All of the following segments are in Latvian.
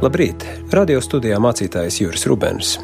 Labrīt! Radio studijā mācītājs Juris Rubens.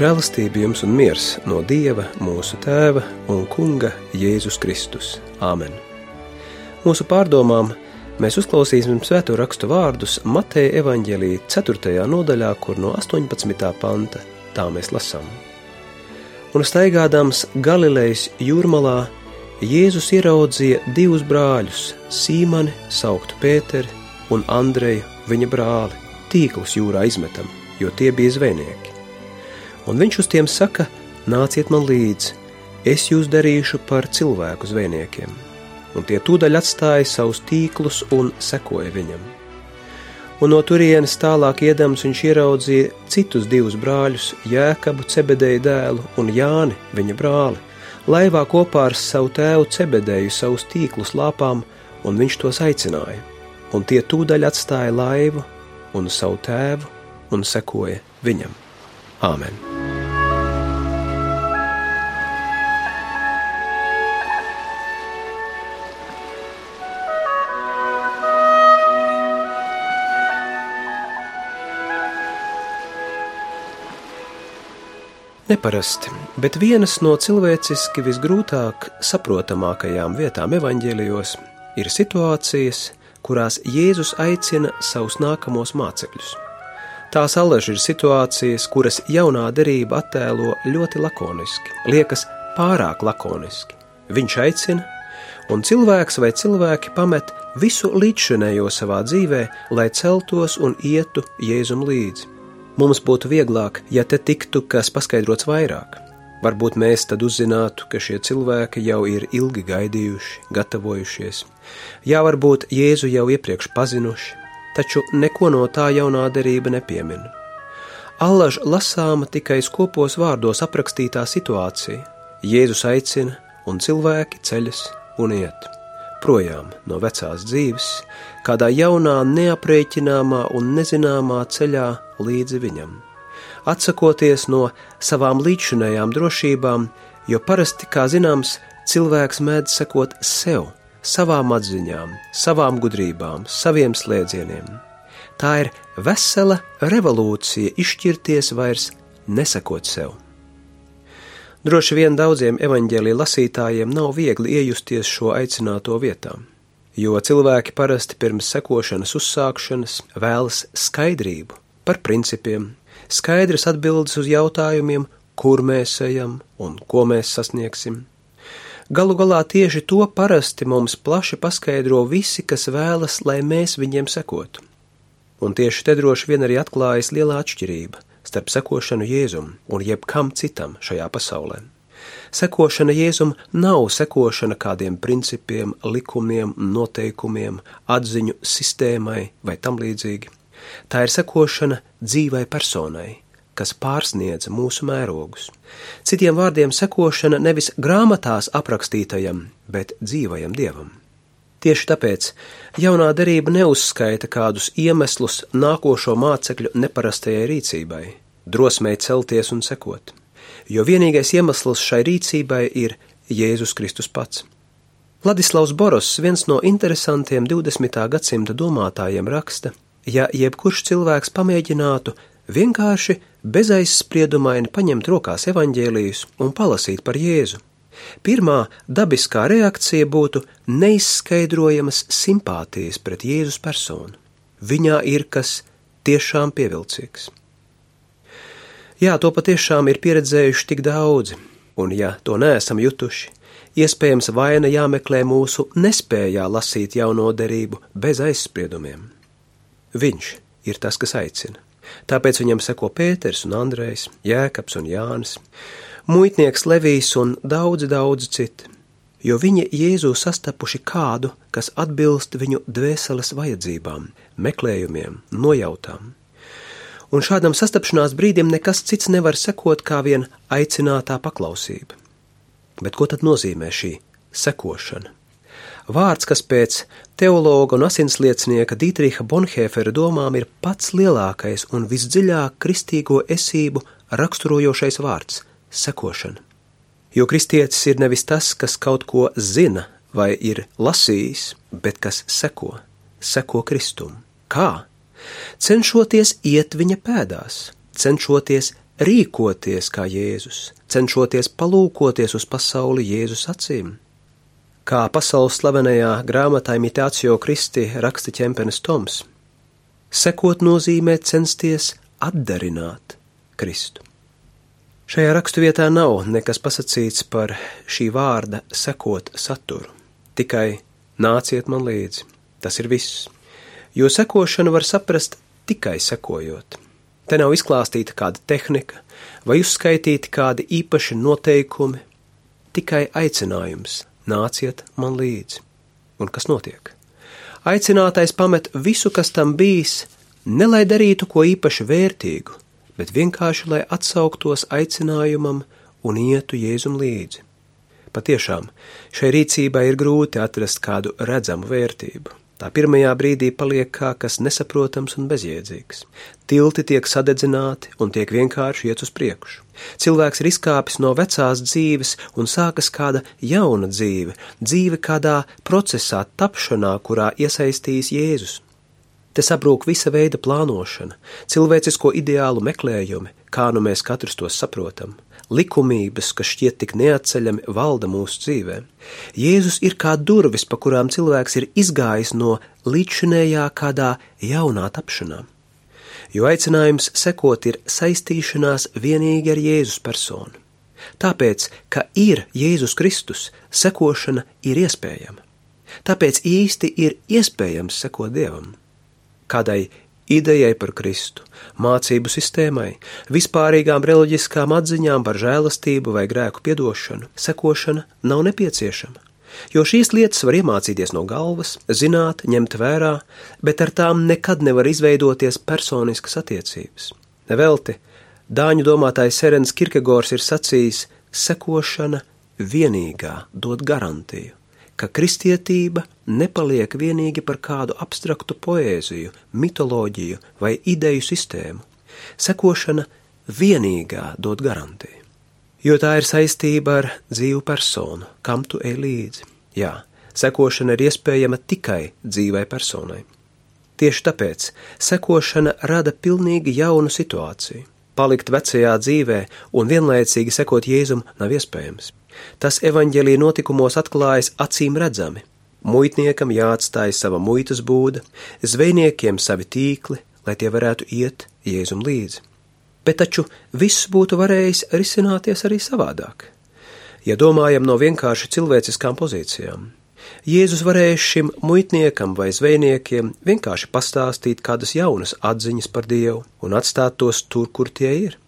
Žēlastība jums un miers no Dieva, mūsu Tēva un Kunga Jēzus Kristus. Āmen! Mūsu pārdomām mēs uzklausīsim svēto rakstu vārdus Mateja evaņģēlī 4. nodaļā, kur no 18. panta tā mēs lasām. Un staigādams Galilejas jūrmalā, Jēzus ieraudzīja divus brāļus, Sīmani, sauktu Pēteri, un Andreju, viņa brāli, tīklus jūrā izmetam, jo tie bija zvejnieki un viņš uz tiem saka: Nāciet man līdzi, es jūs darīšu par cilvēku zvejniekiem. Un tie tūdaļ atstāja savus tīklus un sekoja viņam. Un no turienes tālāk iedams viņš ieraudzīja citus divus brāļus, Jēkabu, Cebedēju dēlu un Jāni, viņa brāli, laivā kopā ar savu tēvu Cebedēju savus tīklus lāpām, un viņš tos aicināja. Un tie tūdaļ atstāja laivu un savu tēvu un sekoja viņam. Āmen! Neparasti, bet vienas no cilvēciski visgrūtāk saprotamākajām vietām evaņģēlijos ir situācijas, kurās Jēzus aicina savus nākamos mācekļus. Tās allaži ir situācijas, kuras jaunā derība attēlo ļoti lakoniski, liekas pārāk lakoniski. Viņš aicina, un cilvēks vai cilvēki pamet visu līdzšinējo savā dzīvē, lai celtos un ietu Jēzum līdzi. Mums būtu vieglāk, ja te tiktu kas paskaidrots vairāk. Varbūt mēs tad uzzinātu, ka šie cilvēki jau ir ilgi gaidījuši, gatavojušies. Jā, varbūt Jēzu jau iepriekš pazinuši, taču neko no tā jaunā derība nepiemina. Allaž lasāma tikai skopos vārdos aprakstītā situācija. Jēzus aicina, un cilvēki ceļas un iet projām no vecās dzīves, kādā jaunā, neaprēķināmā un nezināmā ceļā līdzi viņam. Atsakoties no savām līdzinējām drošībām, jo parasti, kā zināms, cilvēks mēdz sekot sev, savām atziņām, savām gudrībām, saviem slēdzieniem. Tā ir vesela revolūcija izšķirties vairs nesakot sev. Droši vien daudziem evaņģēlī lasītājiem nav viegli iejusties šo aicināto vietā, jo cilvēki parasti pirms sekošanas uzsākšanas vēlas skaidrību par principiem, skaidras atbildes uz jautājumiem, kur mēs ejam un ko mēs sasniegsim. Galu galā tieši to parasti mums plaši paskaidro visi, kas vēlas, lai mēs viņiem sekotu. Un tieši te droši vien arī atklājas liela atšķirība starp sekošanu Jēzum un jebkam citam šajā pasaulē. Sekošana Jēzum nav sekošana kādiem principiem, likumiem, noteikumiem, atziņu sistēmai vai tam līdzīgi. Tā ir sekošana dzīvai personai, kas pārsniedz mūsu mērogus. Citiem vārdiem sekošana nevis grāmatās aprakstītajam, bet dzīvajam dievam. Tieši tāpēc jaunā darība neuzskaita kādus iemeslus nākošo mācekļu neparastajai rīcībai, drosmei celties un sekot, jo vienīgais iemesls šai rīcībai ir Jēzus Kristus pats. Ladislavs Boros, viens no interesantiem 20. gadsimta domātājiem, raksta, ja jebkurš cilvēks pamēģinātu vienkārši bezaizspriedumaini paņemt rokās evaņģēlijus un palasīt par Jēzu, Pirmā dabiskā reakcija būtu neizskaidrojamas simpātijas pret Jēzus personu. Viņā ir kas tiešām pievilcīgs. Jā, to patiešām ir pieredzējuši tik daudzi, un ja to neesam jutuši, iespējams vaina jāmeklē mūsu nespējā lasīt jauno derību bez aizspriedumiem. Viņš ir tas, kas aicina. Tāpēc viņam seko Pēters un Andrejs, Jēkabs un Jānis, muitnieks Levijs un daudzi, daudzi citi, jo viņi Jēzu sastapuši kādu, kas atbilst viņu dvēseles vajadzībām, meklējumiem, nojautām. Un šādam sastapšanās brīdim nekas cits nevar sekot kā vien aicinātā paklausība. Bet ko tad nozīmē šī sekošana? Vārds, kas pēc teologa un asinsliecinieka Dītriha Bonhēfera domām ir pats lielākais un visdziļāk kristīgo esību raksturojošais vārds - sekošana. Jo kristietis ir nevis tas, kas kaut ko zina vai ir lasījis, bet kas seko, seko Kristum. Kā? Cenšoties iet viņa pēdās, cenšoties rīkoties kā Jēzus, cenšoties palūkoties uz pasauli Jēzus acīm Kā pasaules slavenajā grāmatā Imitācijo Kristi raksta ķempenes Toms, sekot nozīmē censties atdarināt Kristu. Šajā raksturvietā nav nekas pasakīts par šī vārda sekot saturu, tikai nāciet man līdzi, tas ir viss, jo sekošanu var saprast tikai sekojot. Te nav izklāstīta kāda tehnika vai uzskaitīti kādi īpaši noteikumi, tikai aicinājums nāciet man līdzi. Un kas notiek? Aicinātais pamet visu, kas tam bijis, ne lai darītu ko īpaši vērtīgu, bet vienkārši lai atsauktos aicinājumam un ietu Jēzum līdzi. Patiešām, šai rīcībai ir grūti atrast kādu redzamu vērtību. Tā pirmajā brīdī paliek kā kas nesaprotams un bezjēdzīgs. Tilti tiek sadedzināti un tiek vienkārši iet uz priekšu. Cilvēks ir izkāpis no vecās dzīves un sākas kāda jauna dzīve, dzīve kādā procesā, tapšanā, kurā iesaistīs Jēzus. Te sabrūk visa veida plānošana, cilvēcisko ideālu meklējumi, kā nu mēs katrs tos saprotam likumības, kas šķiet tik neatceļami, valda mūsu dzīvē. Jēzus ir kā durvis, pa kurām cilvēks ir izgājis no līdzšinējā kādā jaunā tapšanā. Jo aicinājums sekot ir saistīšanās vienīgi ar Jēzus personu. Tāpēc, ka ir Jēzus Kristus, sekošana ir iespējama. Tāpēc īsti ir iespējams sekot Dievam. Kādai idejai par Kristu, mācību sistēmai, vispārīgām reliģiskām atziņām par žēlastību vai grēku piedošanu, sekošana nav nepieciešama. Jo šīs lietas var iemācīties no galvas, zināt, ņemt vērā, bet ar tām nekad nevar izveidoties personiskas attiecības. Nevelti, dāņu domātājs Serens Kirkegors ir sacījis: sekošana vienīgā dod garantiju ka kristietība nepaliek vienīgi par kādu abstraktu poēziju, mitoloģiju vai ideju sistēmu. Sekošana vienīgā dod garantiju, jo tā ir saistība ar dzīvu personu, kam tu ej līdzi. Jā, sekošana ir iespējama tikai dzīvai personai. Tieši tāpēc sekošana rada pilnīgi jaunu situāciju. Palikt vecajā dzīvē un vienlaicīgi sekot Jēzum nav iespējams. Tas evaņģēlī notikumos atklājas acīm redzami. Muitniekam jāatstāj sava muitas būda, zvejniekiem savi tīkli, lai tie varētu iet Jēzum līdzi. Bet taču viss būtu varējis risināties arī savādāk. Ja domājam no vienkārši cilvēciskām pozīcijām, Jēzus varēja šim muitniekam vai zvejniekiem vienkārši pastāstīt kādas jaunas atziņas par Dievu un atstāt tos tur, kur tie ir.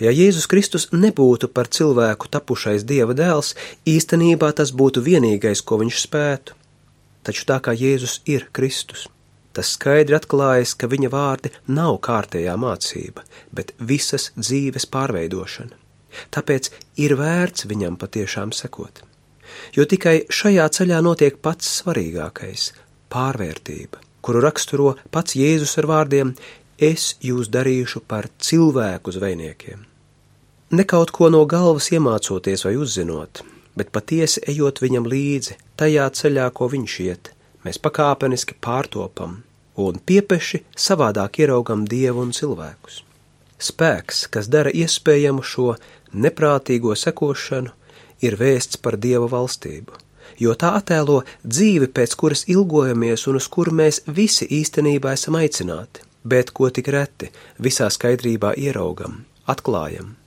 Ja Jēzus Kristus nebūtu par cilvēku tapušais Dieva dēls, īstenībā tas būtu vienīgais, ko viņš spētu. Taču tā kā Jēzus ir Kristus, tas skaidri atklājas, ka viņa vārdi nav kārtējā mācība, bet visas dzīves pārveidošana. Tāpēc ir vērts viņam patiešām sekot. Jo tikai šajā ceļā notiek pats svarīgākais - pārvērtība, kuru raksturo pats Jēzus ar vārdiem: Es jūs darīšu par cilvēku zvejniekiem. Ne kaut ko no galvas iemācoties vai uzzinot, bet patiesi ejot viņam līdzi, tajā ceļā, ko viņš iet, mēs pakāpeniski pārtopam un piepeši savādāk ieraugam dievu un cilvēkus. Spēks, kas dara iespējamu šo neprātīgo sekošanu, ir vēsts par dieva valstību, jo tā attēlo dzīvi, pēc kuras ilgojamies un uz kuru mēs visi īstenībā esam aicināti, bet ko tik reti visā skaidrībā ieraugam, atklājam.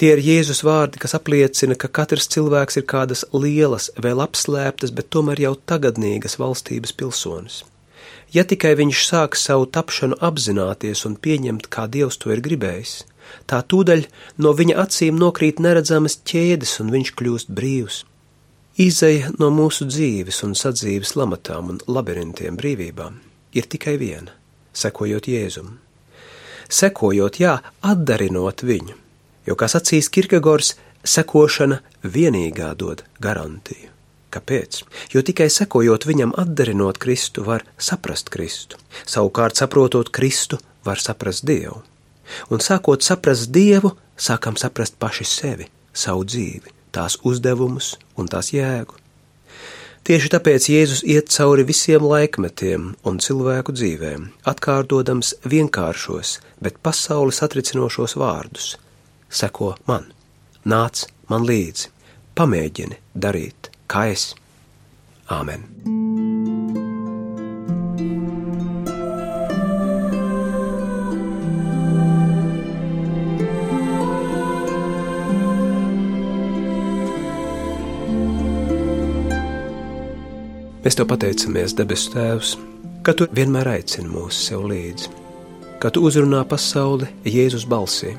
Tie ir Jēzus vārdi, kas apliecina, ka katrs cilvēks ir kādas lielas, vēl apslēptas, bet tomēr jau tagadnīgas valstības pilsonis. Ja tikai viņš sāks savu tapšanu apzināties un pieņemt, kā Dievs to ir gribējis, tā tūdaļ no viņa acīm nokrīt neredzamas ķēdes, un viņš kļūst brīvs. Izeja no mūsu dzīves un sadzīves lamatām un labirintiem brīvībām ir tikai viena - sekojot Jēzum. Sekojot, jā, atdarinot viņu, jo, kā sacīs Kirkegors, sekošana vienīgā dod garantiju. Kāpēc? Jo tikai sekojot viņam, atdarinot Kristu, var saprast Kristu. Savukārt, saprotot Kristu, var saprast Dievu. Un sākot saprast Dievu, sākam saprast paši sevi, savu dzīvi, tās uzdevumus un tās jēgu. Tieši tāpēc Jēzus iet cauri visiem laikmetiem un cilvēku dzīvēm, atkārtodams vienkāršos, bet pasauli satricinošos vārdus: Seko man, nāc man līdzi, pamēģini darīt, kā es. Āmen! Mēs te pateicamies, debesu Tēvs, ka Tu vienmēr aicini mūs sev līdzi, ka Tu uzrunā pasauli Jēzus balsī,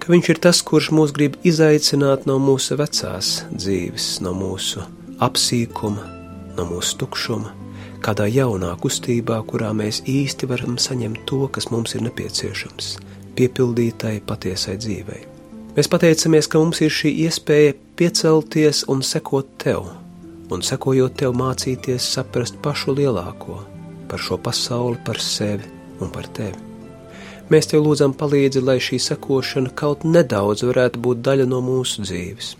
ka Viņš ir tas, kurš mūs grib izaicināt no mūsu vecās dzīves, no mūsu apsīkuma, no mūsu tukšuma, kādā jaunā kustībā, kurā mēs īsti varam saņemt to, kas mums ir nepieciešams, piepildītai patiesai dzīvei. Mēs pateicamies, ka mums ir šī iespēja piecelties un sekot Tev un sekojot tev mācīties saprast pašu lielāko par šo pasauli, par sevi un par tevi. Mēs tev lūdzam palīdzi, lai šī sekošana kaut nedaudz varētu būt daļa no mūsu dzīves,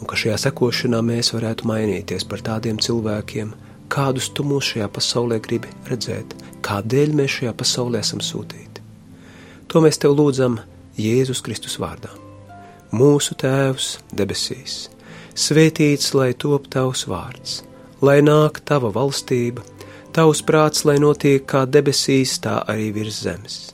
un ka šajā sekošanā mēs varētu mainīties par tādiem cilvēkiem, kādus tu mūs šajā pasaulē gribi redzēt, kādēļ mēs šajā pasaulē esam sūtīti. To mēs tev lūdzam Jēzus Kristus vārdā. Mūsu Tēvs debesīs Svētīts lai top tavs vārds, lai nāk tava valstība, tavs prāts, lai notiek kā debesīs, tā arī virs zemes.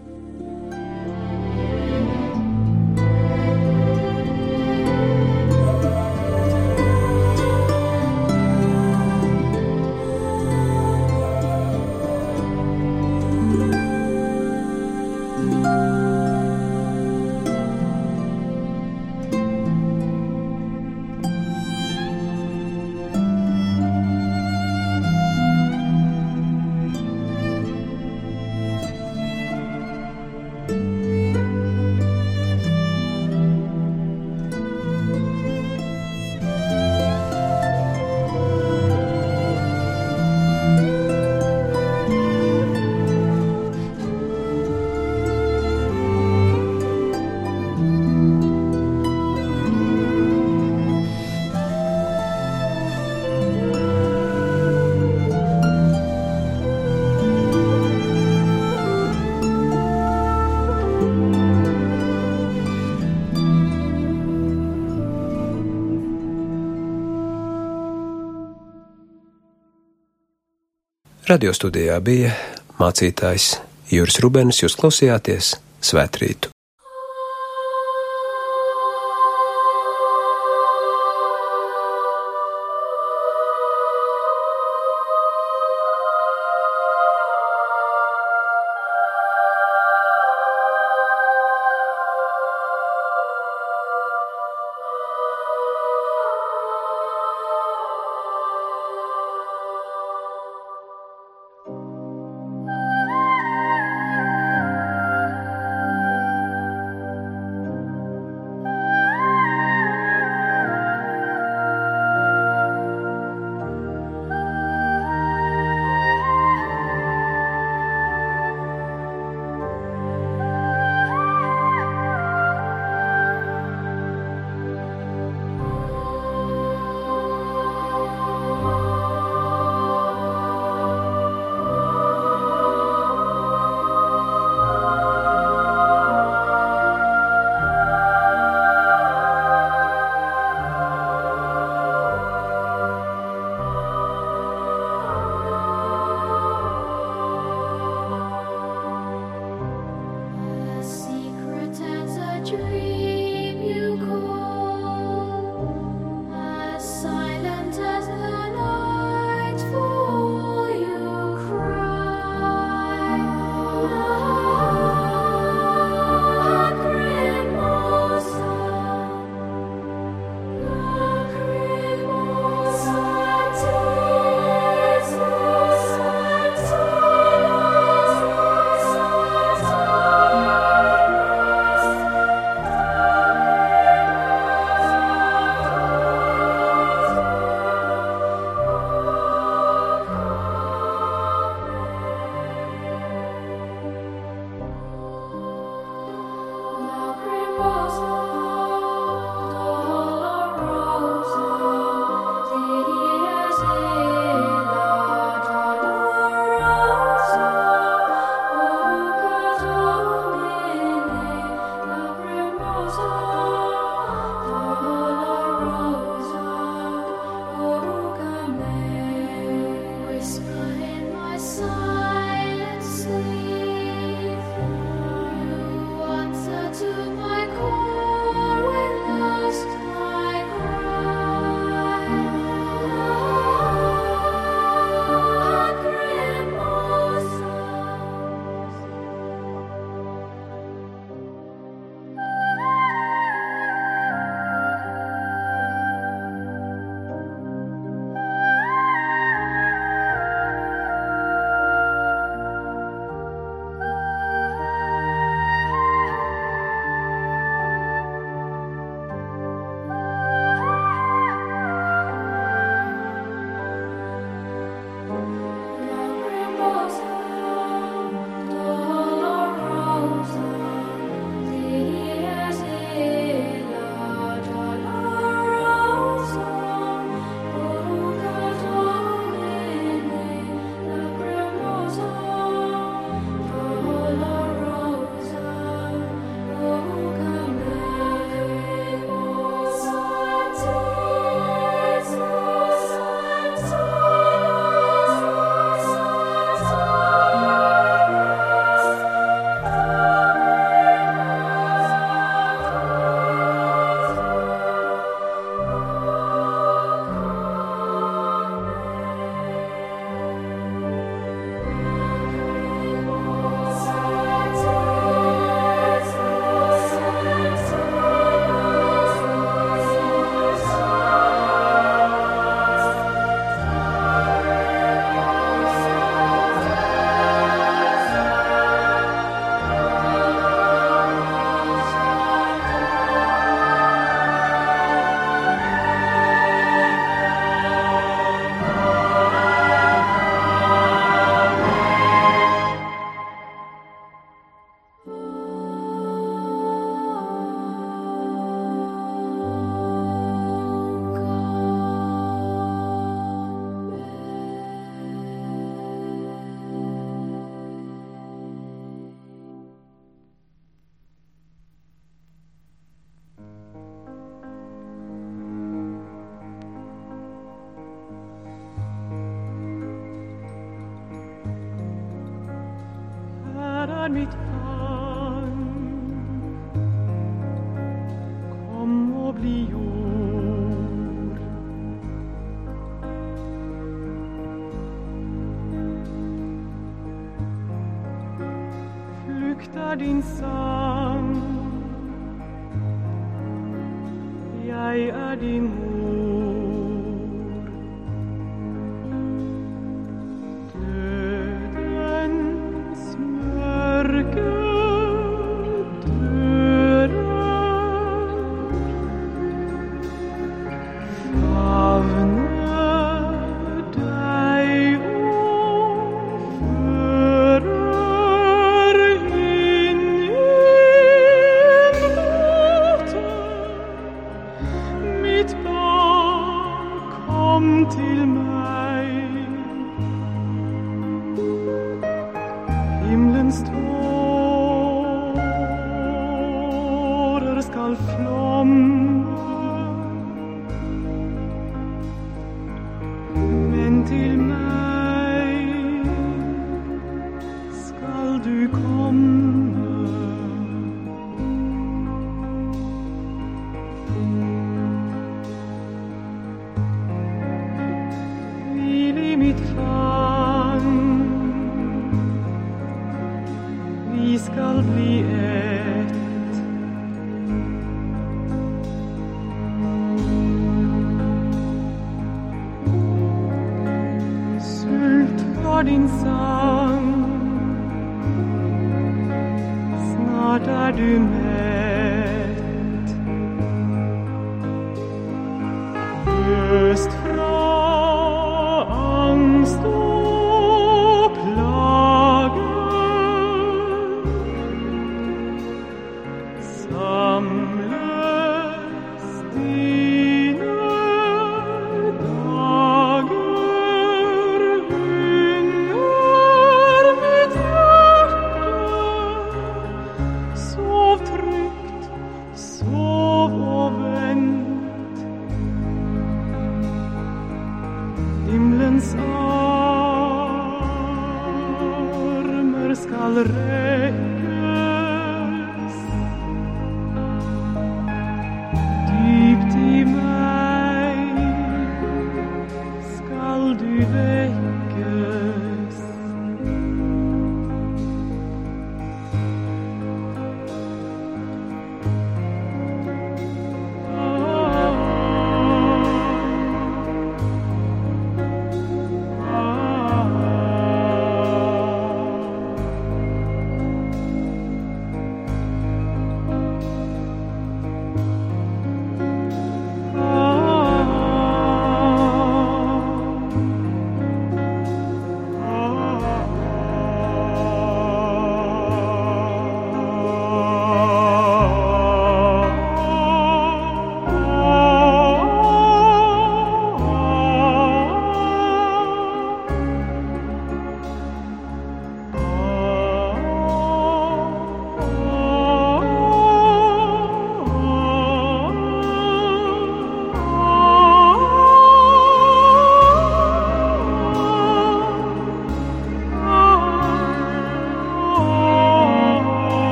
Radio studijā bija mācītājs Juris Rubens, jūs klausījāties Svētrītu. inside.